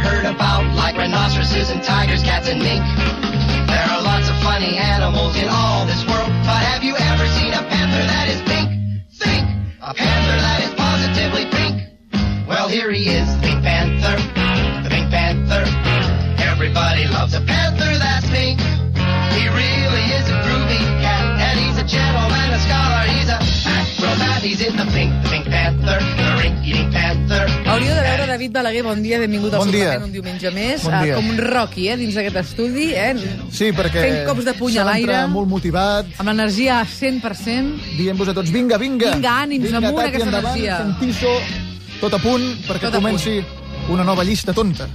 heard about, like rhinoceroses and tigers, cats and mink. There are lots of funny animals in all this world, but have you ever seen a panther that is pink? Think! A panther that is positively pink. Well, here he is, the Pink Panther, the Pink Panther. Everybody loves a panther that's pink. He really is a groovy cat, and he's a gentleman, a scholar, he's a acrobat. He's in the pink, the Pink Panther, the rink-eating David Balaguer, bon dia, benvingut al Bon dia. suplement un diumenge més. Bon Ah, dia. com un Rocky, eh, dins d'aquest estudi, eh, Sí, perquè fent cops de puny a l'aire, molt motivat, amb l'energia a 100%. dient-vos a tots, vinga, vinga. Vinga, ànims, amunt, tati, aquesta endavant, energia. fent piso, tot a punt perquè Tot comenci una nova llista tonta.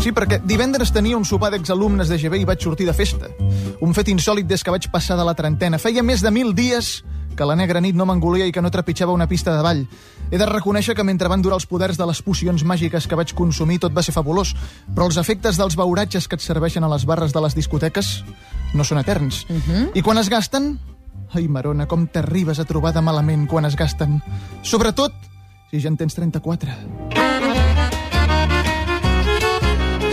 Sí, perquè divendres tenia un sopar d'exalumnes de GB i vaig sortir de festa. Un fet insòlid des que vaig passar de la trentena. Feia més de mil dies que la negra nit no m'engolia i que no trepitjava una pista de ball. He de reconèixer que mentre van durar els poders de les pocions màgiques que vaig consumir tot va ser fabulós, però els efectes dels beuratges que et serveixen a les barres de les discoteques no són eterns. Uh -huh. I quan es gasten... Ai, Marona, com t'arribes a trobar de malament quan es gasten. Sobretot si ja en tens 34.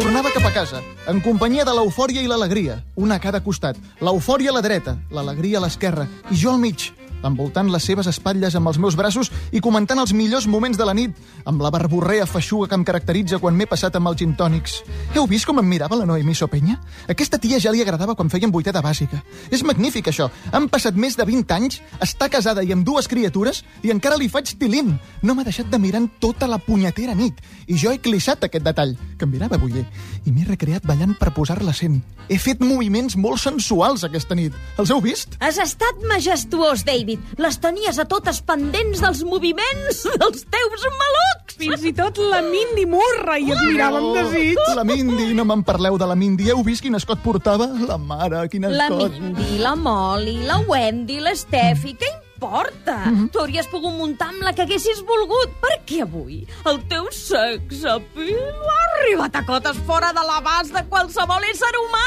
Tornava cap a casa, en companyia de l'eufòria i l'alegria, una a cada costat. L'eufòria a la dreta, l'alegria a l'esquerra, i jo al mig, envoltant les seves espatlles amb els meus braços i comentant els millors moments de la nit, amb la barborrea feixuga que em caracteritza quan m'he passat amb els gintònics. Heu vist com em mirava la Noemí Sopenya? Aquesta tia ja li agradava quan feien vuiteta bàsica. És magnífic, això. Han passat més de 20 anys, està casada i amb dues criatures, i encara li faig tilín. No m'ha deixat de mirar en tota la punyetera nit. I jo he clissat aquest detall, que em mirava buller, i m'he recreat ballant per posar-la sent. He fet moviments molt sensuals aquesta nit. Els heu vist? Has estat majestuós, David. Les tenies a totes pendents dels moviments dels teus malucs. Fins i tot la Mindy Murray es mirava amb desig. La Mindy, no me'n parleu de la Mindy. Heu vist quin escot portava? La mare, quin La escot. Mindy, la Molly, la Wendy, l'Steffi, què importa? Tu hauries pogut muntar amb la que haguessis volgut, perquè avui el teu sex appeal ha arribat a cotes fora de l'abast de qualsevol ésser humà.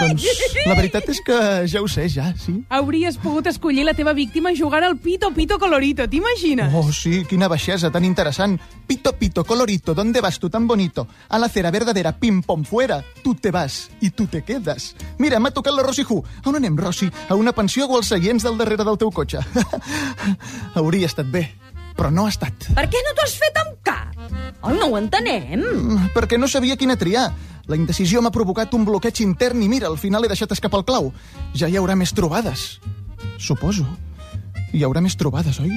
Doncs la veritat és que ja ho sé, ja, sí. Hauries pogut escollir la teva víctima jugant al Pito Pito Colorito, t'imagines? Oh, sí, quina baixesa tan interessant. Pito, pito, colorito, ¿dónde vas tú tan bonito? A la cera verdadera, pim, pom, fuera. Tu te vas i tu te quedes. Mira, m'ha tocat la Rosy Hu. A on anem, Rosy? A una pensió o als seients del darrere del teu cotxe? Hauria estat bé, però no ha estat. Per què no t'ho has fet amb cap? Oh, no ho entenem. Mm, Perquè no sabia quina triar. La indecisió m'ha provocat un bloqueig intern i mira, al final he deixat escapar el clau. Ja hi haurà més trobades. Suposo. Hi haurà més trobades, oi?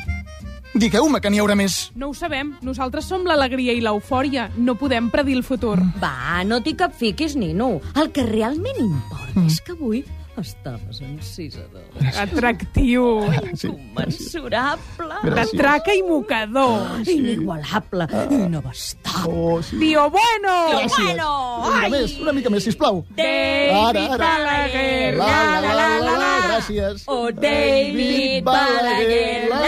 Digueu-me que n'hi haurà més. No ho sabem. Nosaltres som l'alegria i l'eufòria. No podem predir el futur. Va, no t'hi capfiquis, Nino. El que realment importa és que avui estaves encisador. Atractiu. Sí, Inconmensurable. De Gràcies. traca i mocador. Inigualable. Inabastable. Oh, sí. Tío bueno! Bueno, Una mica ai! més, una mica més, sisplau. David Ara, ara. Balaguer, La, la, la, la, la, gràcies. Oh, David Balaguer, la,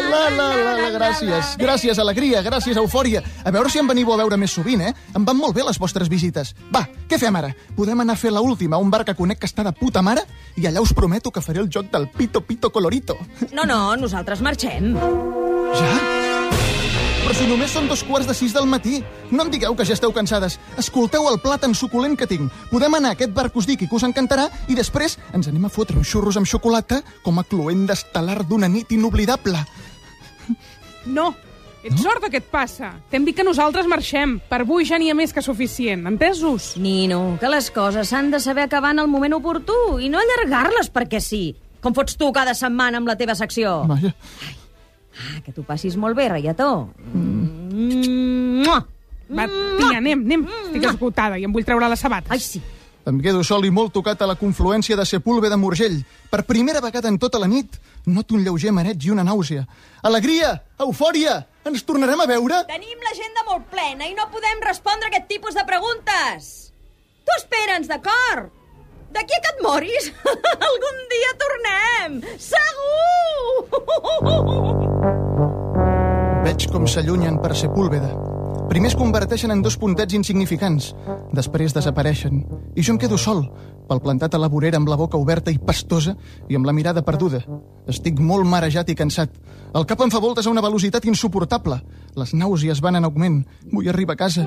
la, la, la, la, gràcies. Gràcies, alegria, gràcies, eufòria. A veure si em veniu a veure més sovint, eh? Em van molt bé les vostres visites. Va, què fem ara? Podem anar a fer la última a un bar que conec que està de puta mare i allà us prometo que faré el joc del pito pito colorito. No, no, nosaltres marxem. Ja? Però si només són dos quarts de sis del matí. No em digueu que ja esteu cansades. Escolteu el plat tan suculent que tinc. Podem anar a aquest bar que us dic i que us encantarà i després ens anem a fotre uns xurros amb xocolata com a cluent estel·lar d'una nit inoblidable. No. Ets sorda, què et passa? T'hem dit que nosaltres marxem. Per avui ja n'hi ha més que suficient. Entesos? Nino, que les coses s'han de saber acabar en el moment oportú i no allargar-les perquè sí. Com fots tu cada setmana amb la teva secció? Vaja. Ah, que t'ho passis molt bé, reietó. Mm. Va, tia, anem, anem. Estic esgotada i em vull treure les sabates. Ai, sí. Em quedo sol i molt tocat a la confluència de Sepúlveda amb Urgell. Per primera vegada en tota la nit noto un lleuger mareig i una nàusea. Alegria! Eufòria! Ens tornarem a veure? Tenim l'agenda molt plena i no podem respondre aquest tipus de preguntes. Tu espera'ns, d'acord? D'aquí a que et moris, algun dia tornem! Segur! Veig com s'allunyen per Sepúlveda. Primer es converteixen en dos puntets insignificants, després desapareixen. I jo em quedo sol, palplantat a la vorera amb la boca oberta i pastosa i amb la mirada perduda. Estic molt marejat i cansat. El cap em fa voltes a una velocitat insuportable. Les nàusees van en augment. Vull arribar a casa.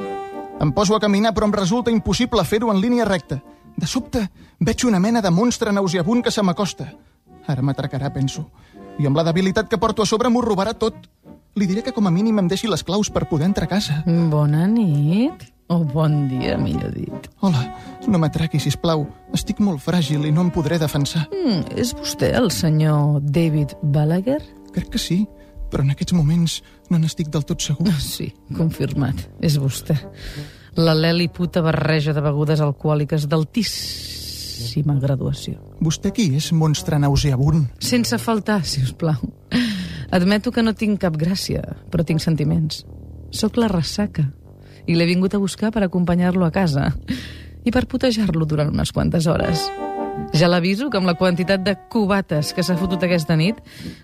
Em poso a caminar, però em resulta impossible fer-ho en línia recta. De sobte, veig una mena de monstre nauseabunt que se m'acosta. Ara m'atracarà, penso. I amb la debilitat que porto a sobre m'ho robarà tot. Li diré que com a mínim em deixi les claus per poder entrar a casa. Bona nit. O bon dia, millor dit. Hola, no m'atraqui, si plau. Estic molt fràgil i no em podré defensar. Mm, és vostè el senyor David Balaguer? Crec que sí, però en aquests moments no n'estic del tot segur. Sí, confirmat. És vostè. La Leli puta barreja de begudes alcohòliques d'altíssima graduació. Vostè qui és, monstre nauseabunt? Sense faltar, si us plau. Admeto que no tinc cap gràcia, però tinc sentiments. Soc la ressaca i l'he vingut a buscar per acompanyar-lo a casa i per putejar-lo durant unes quantes hores. Ja l'aviso que amb la quantitat de cubates que s'ha fotut aquesta nit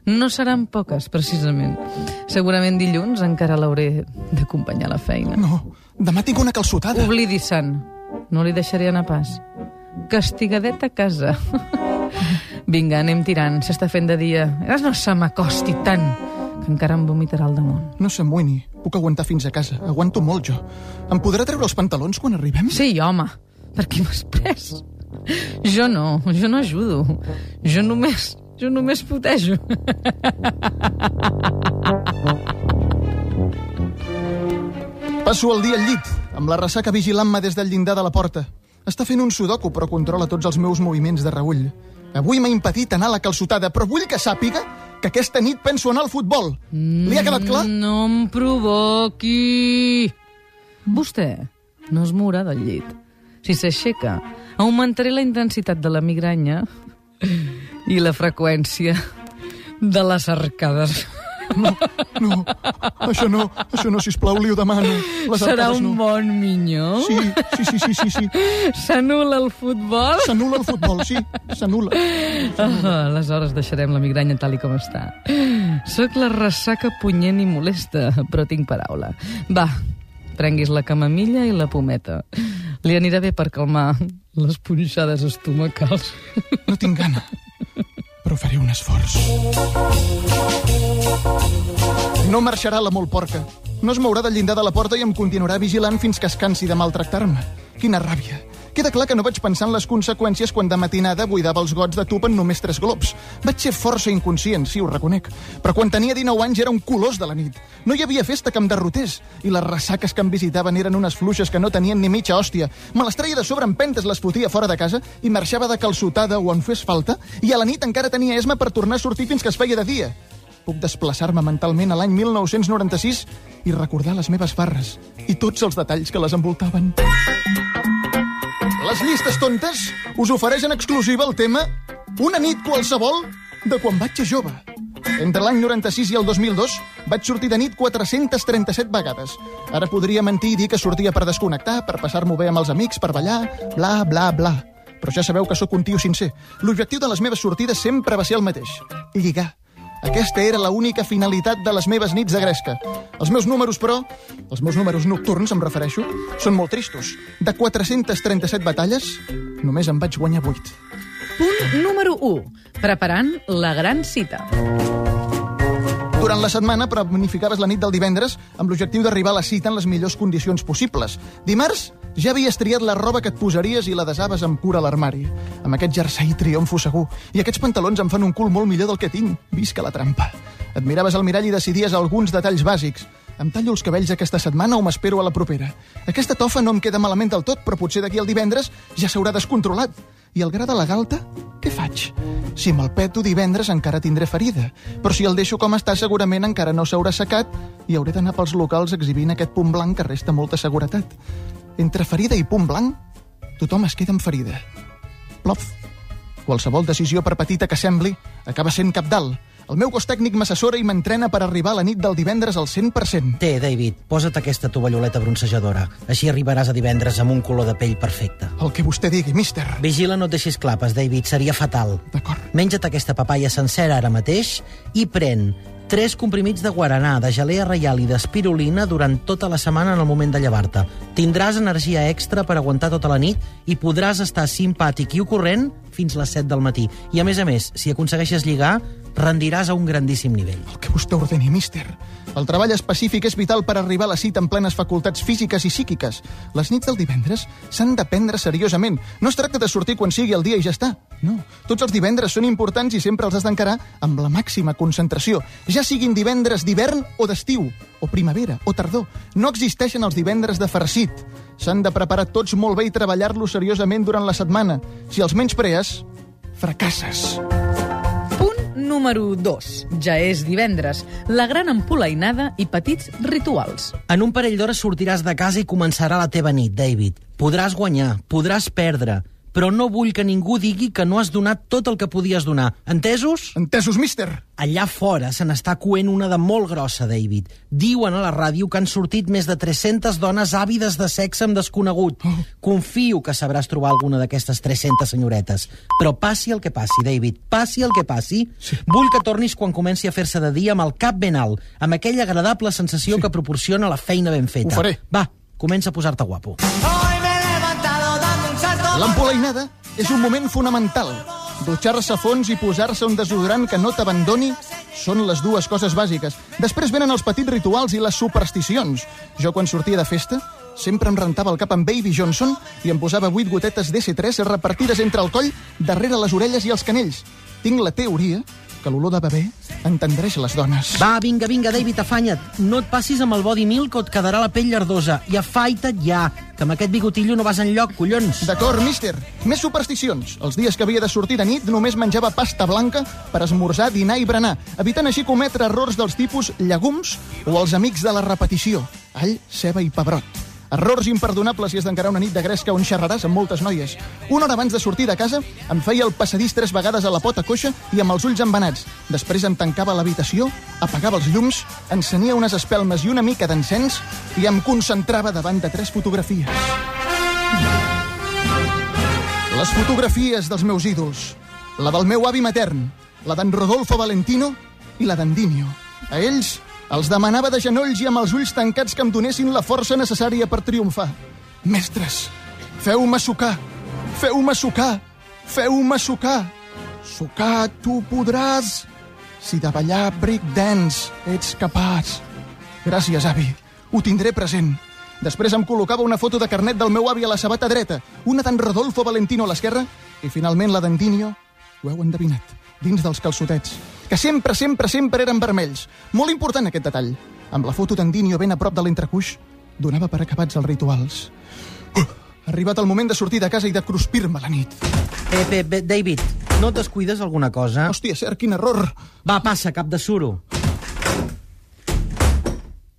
no seran poques, precisament. Segurament dilluns encara l'hauré d'acompanyar a la feina. No, demà tinc una calçotada. Oblidi, sant. No li deixaré anar pas. Castigadet a casa. Vinga, anem tirant. S'està fent de dia. No se m'acosti tant, que encara em vomitarà al damunt. No s'amoïni, puc aguantar fins a casa. Aguanto molt, jo. Em podrà treure els pantalons quan arribem? Sí, home. Per qui m'has pres? Jo no, jo no ajudo. Jo només, jo només putejo. Passo el dia al llit, amb la ressaca vigilant-me des del llindar de la porta. Està fent un sudoku, però controla tots els meus moviments de reull. Avui m'ha impedit anar a la calçotada, però vull que sàpiga que aquesta nit penso anar al futbol. Li ha quedat clar? No em provoqui. Vostè no es mourà del llit. Si s'aixeca, augmentaré la intensitat de la migranya i la freqüència de les arcades. No, això no, això no, sisplau, li ho demano. Les Serà un no. bon minyó? Sí, sí, sí, sí, sí, sí. S'anul·la el futbol? S'anul·la el futbol, sí, s'anul·la. Ah, aleshores deixarem la migranya tal i com està. Soc la ressaca punyent i molesta, però tinc paraula. Va, prenguis la camamilla i la pometa. Li anirà bé per calmar les punxades estomacals. No tinc gana, però faré un esforç. No marxarà la molt porca. No es mourà del llindar de la porta i em continuarà vigilant fins que es cansi de maltractar-me. Quina ràbia. Queda clar que no vaig pensar en les conseqüències quan de matinada buidava els gots de tub en només tres globs. Vaig ser força inconscient, sí, ho reconec. Però quan tenia 19 anys era un colós de la nit. No hi havia festa que em derrotés. I les ressaques que em visitaven eren unes fluixes que no tenien ni mitja hòstia. Me les de sobre en pentes, les fotia fora de casa i marxava de calçotada o on fes falta. I a la nit encara tenia esma per tornar a sortir fins que es feia de dia. Puc desplaçar-me mentalment a l'any 1996 i recordar les meves farres i tots els detalls que les envoltaven. Les llistes tontes us ofereixen exclusiva el tema Una nit qualsevol de quan vaig ser jove. Entre l'any 96 i el 2002 vaig sortir de nit 437 vegades. Ara podria mentir i dir que sortia per desconnectar, per passar-m'ho bé amb els amics, per ballar, bla, bla, bla. Però ja sabeu que sóc un tio sincer. L'objectiu de les meves sortides sempre va ser el mateix. Lligar. Aquesta era l'única finalitat de les meves nits de gresca. Els meus números, però, els meus números nocturns, em refereixo, són molt tristos. De 437 batalles, només en vaig guanyar 8. Punt número 1. Preparant la gran cita. Durant la setmana planificaves la nit del divendres amb l'objectiu d'arribar a la cita en les millors condicions possibles. Dimarts ja havies triat la roba que et posaries i la desaves amb cura a l'armari. Amb aquest jersei triomfo segur. I aquests pantalons em fan un cul molt millor del que tinc. Visca la trampa. Et miraves al mirall i decidies alguns detalls bàsics. Em tallo els cabells aquesta setmana o m'espero a la propera. Aquesta tofa no em queda malament del tot, però potser d'aquí al divendres ja s'haurà descontrolat. I el gra de la galta? Què faig? Si me'l peto divendres encara tindré ferida, però si el deixo com està segurament encara no s'haurà secat i hauré d'anar pels locals exhibint aquest punt blanc que resta molta seguretat. Entre ferida i punt blanc, tothom es queda amb ferida. Plof. Qualsevol decisió, per petita que sembli, acaba sent capdalt. El meu cos tècnic m'assessora i m'entrena per arribar a la nit del divendres al 100%. Té, David, posa't aquesta tovalloleta bronzejadora. Així arribaràs a divendres amb un color de pell perfecte. El que vostè digui, míster. Vigila, no et deixis clapes, David, seria fatal. D'acord. Menja't aquesta papaya sencera ara mateix i pren Tres comprimits de guaranà, de gelea reial i d'espirulina durant tota la setmana en el moment de llevar-te. Tindràs energia extra per aguantar tota la nit i podràs estar simpàtic i ocorrent fins les 7 del matí. I a més a més, si aconsegueixes lligar, rendiràs a un grandíssim nivell. El que vostè ordeni, míster. El treball específic és vital per arribar a la cita amb plenes facultats físiques i psíquiques. Les nits del divendres s'han de prendre seriosament. No es tracta de sortir quan sigui el dia i ja està. No. Tots els divendres són importants i sempre els has d'encarar amb la màxima concentració. Ja siguin divendres d'hivern o d'estiu, o primavera, o tardor. No existeixen els divendres de farcit. S'han de preparar tots molt bé i treballar-los seriosament durant la setmana. Si els menys prees, fracasses. Punt número 2. Ja és divendres. La gran empolainada i petits rituals. En un parell d'hores sortiràs de casa i començarà la teva nit, David. Podràs guanyar, podràs perdre, però no vull que ningú digui que no has donat tot el que podies donar. Entesos? Entesos, míster? Allà fora se n'està coent una de molt grossa, David. Diuen a la ràdio que han sortit més de 300 dones àvides de sexe amb desconegut. Oh. Confio que sabràs trobar alguna d'aquestes 300 senyoretes. Però passi el que passi, David, passi el que passi, Sí. vull que tornis quan comenci a fer-se de dia amb el cap ben alt, amb aquella agradable sensació Sí. que proporciona la feina ben feta. Ho faré. Va, comença a posar-te guapo. L'empolainada és un moment fonamental. Dutxar-se a fons i posar-se un desodorant que no t'abandoni són les dues coses bàsiques. Després venen els petits rituals i les supersticions. Jo, quan sortia de festa, sempre em rentava el cap amb Baby Johnson i em posava vuit gotetes d'S3 repartides entre el coll, darrere les orelles i els canells. Tinc la teoria que l'olor de bebè entendreix les dones. Va, vinga, vinga, David, afanya't. No et passis amb el body milk o et quedarà la pell llardosa. I afaita't ja, que amb aquest bigotillo no vas enlloc, collons. D'acord, míster. Més supersticions. Els dies que havia de sortir de nit només menjava pasta blanca per esmorzar, dinar i berenar, evitant així cometre errors dels tipus llegums o els amics de la repetició, all, ceba i pebrot. Errors imperdonables si has d'encarar una nit de gresca on xerraràs amb moltes noies. Una hora abans de sortir de casa em feia el passadís tres vegades a la pota coixa i amb els ulls embenats. Després em tancava l'habitació, apagava els llums, encenia unes espelmes i una mica d'encens i em concentrava davant de tres fotografies. Les fotografies dels meus ídols. La del meu avi matern, la d'en Rodolfo Valentino i la d'en Dinio. A ells els demanava de genolls i amb els ulls tancats que em donessin la força necessària per triomfar. Mestres, feu-me sucar, feu-me sucar, feu-me sucar. Sucar tu podràs, si de ballar break dance ets capaç. Gràcies, avi. Ho tindré present. Després em col·locava una foto de carnet del meu avi a la sabata dreta, una d'en Rodolfo Valentino a l'esquerra i finalment la d'en Dinio, ho heu endevinat, dins dels calçotets, que sempre, sempre, sempre eren vermells. Molt important aquest detall. Amb la foto d'en Dinio ben a prop de l'entrecuix, donava per acabats els rituals. Uh, arribat el moment de sortir de casa i de cruspir-me la nit. Eh, bé, bé, David, no et descuides alguna cosa? Hòstia, cert, quin error. Va, passa, cap de suro.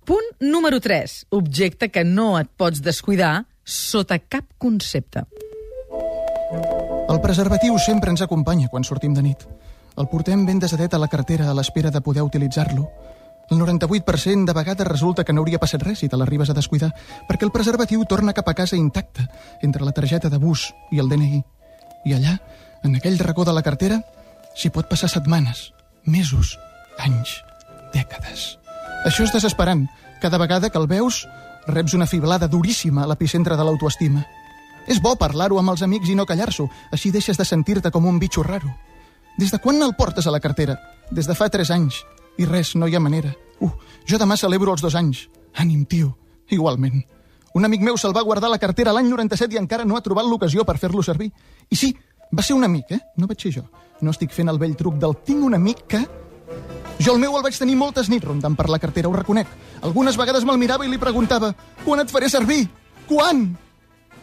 Punt número 3. Objecte que no et pots descuidar sota cap concepte. El preservatiu sempre ens acompanya quan sortim de nit. El portem ben desadet a la cartera a l'espera de poder utilitzar-lo. El 98% de vegades resulta que no hauria passat res si te l'arribes a descuidar, perquè el preservatiu torna cap a casa intacte, entre la targeta de bus i el DNI. I allà, en aquell racó de la cartera, s'hi pot passar setmanes, mesos, anys, dècades. Això és desesperant. Cada vegada que el veus, reps una fiblada duríssima a l'epicentre de l'autoestima. És bo parlar-ho amb els amics i no callar-s'ho, així deixes de sentir-te com un bitxo raro. Des de quan el portes a la cartera? Des de fa 3 anys. I res, no hi ha manera. Uh, jo demà celebro els dos anys. Ànim, tio. Igualment. Un amic meu se'l va guardar la cartera l'any 97 i encara no ha trobat l'ocasió per fer-lo servir. I sí, va ser un amic, eh? No vaig ser jo. No estic fent el vell truc del tinc un amic que... Jo el meu el vaig tenir moltes nits rondant per la cartera, ho reconec. Algunes vegades me'l mirava i li preguntava quan et faré servir? Quan?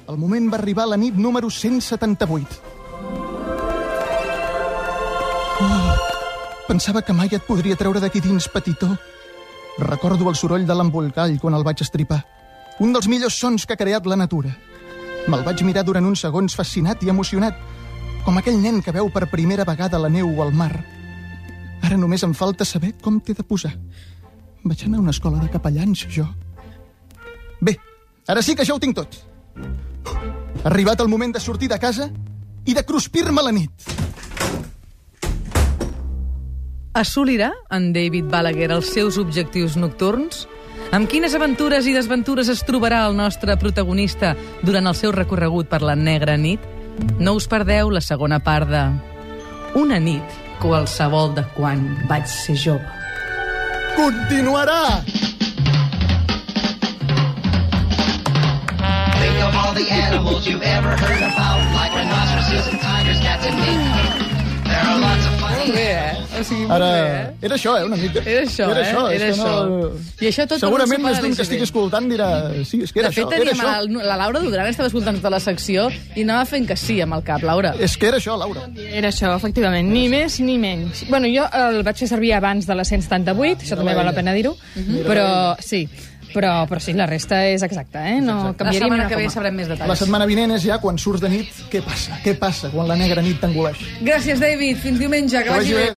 El moment va arribar la nit número 178. Pensava que mai et podria treure d'aquí dins, petitó. Recordo el soroll de l'embolcall quan el vaig estripar. Un dels millors sons que ha creat la natura. Me'l vaig mirar durant uns segons fascinat i emocionat, com aquell nen que veu per primera vegada la neu o el mar. Ara només em falta saber com t'he de posar. Vaig anar a una escola de capellans, jo. Bé, ara sí que ja ho tinc tot. Arribat el moment de sortir de casa i de cruspir-me la nit. Assolirà en David Balaguer els seus objectius nocturns? Amb quines aventures i desventures es trobarà el nostre protagonista durant el seu recorregut per la negra nit? No us perdeu la segona part de Una nit qualsevol de quan vaig ser jove. Continuarà! Think of all the animals you've ever heard about, like rhinoceroses and tigers, cats and mink. There are lots of Molt bé, eh? O sigui, molt Ara, bé, eh? era això, eh, una mica. Era això, era eh? Això, és Era això. I això tot Segurament més d'un que estigui escoltant dirà... Sí, és que era De fet, això, era això. la, la Laura Duran estava escoltant tota la secció i anava fent que sí amb el cap, Laura. És que era això, Laura. Era això, efectivament, ni més ni menys. Bueno, jo el vaig fer servir abans de la 178, això també val la pena dir-ho, però sí, però, però sí, la resta és exacta, eh? No La canviaria setmana que ve coma. sabrem més La detalls. setmana vinent és ja quan surts de nit. Què passa? Què passa quan la negra nit t'engoleix? Gràcies, David. Fins diumenge. Que, Que vagi bé.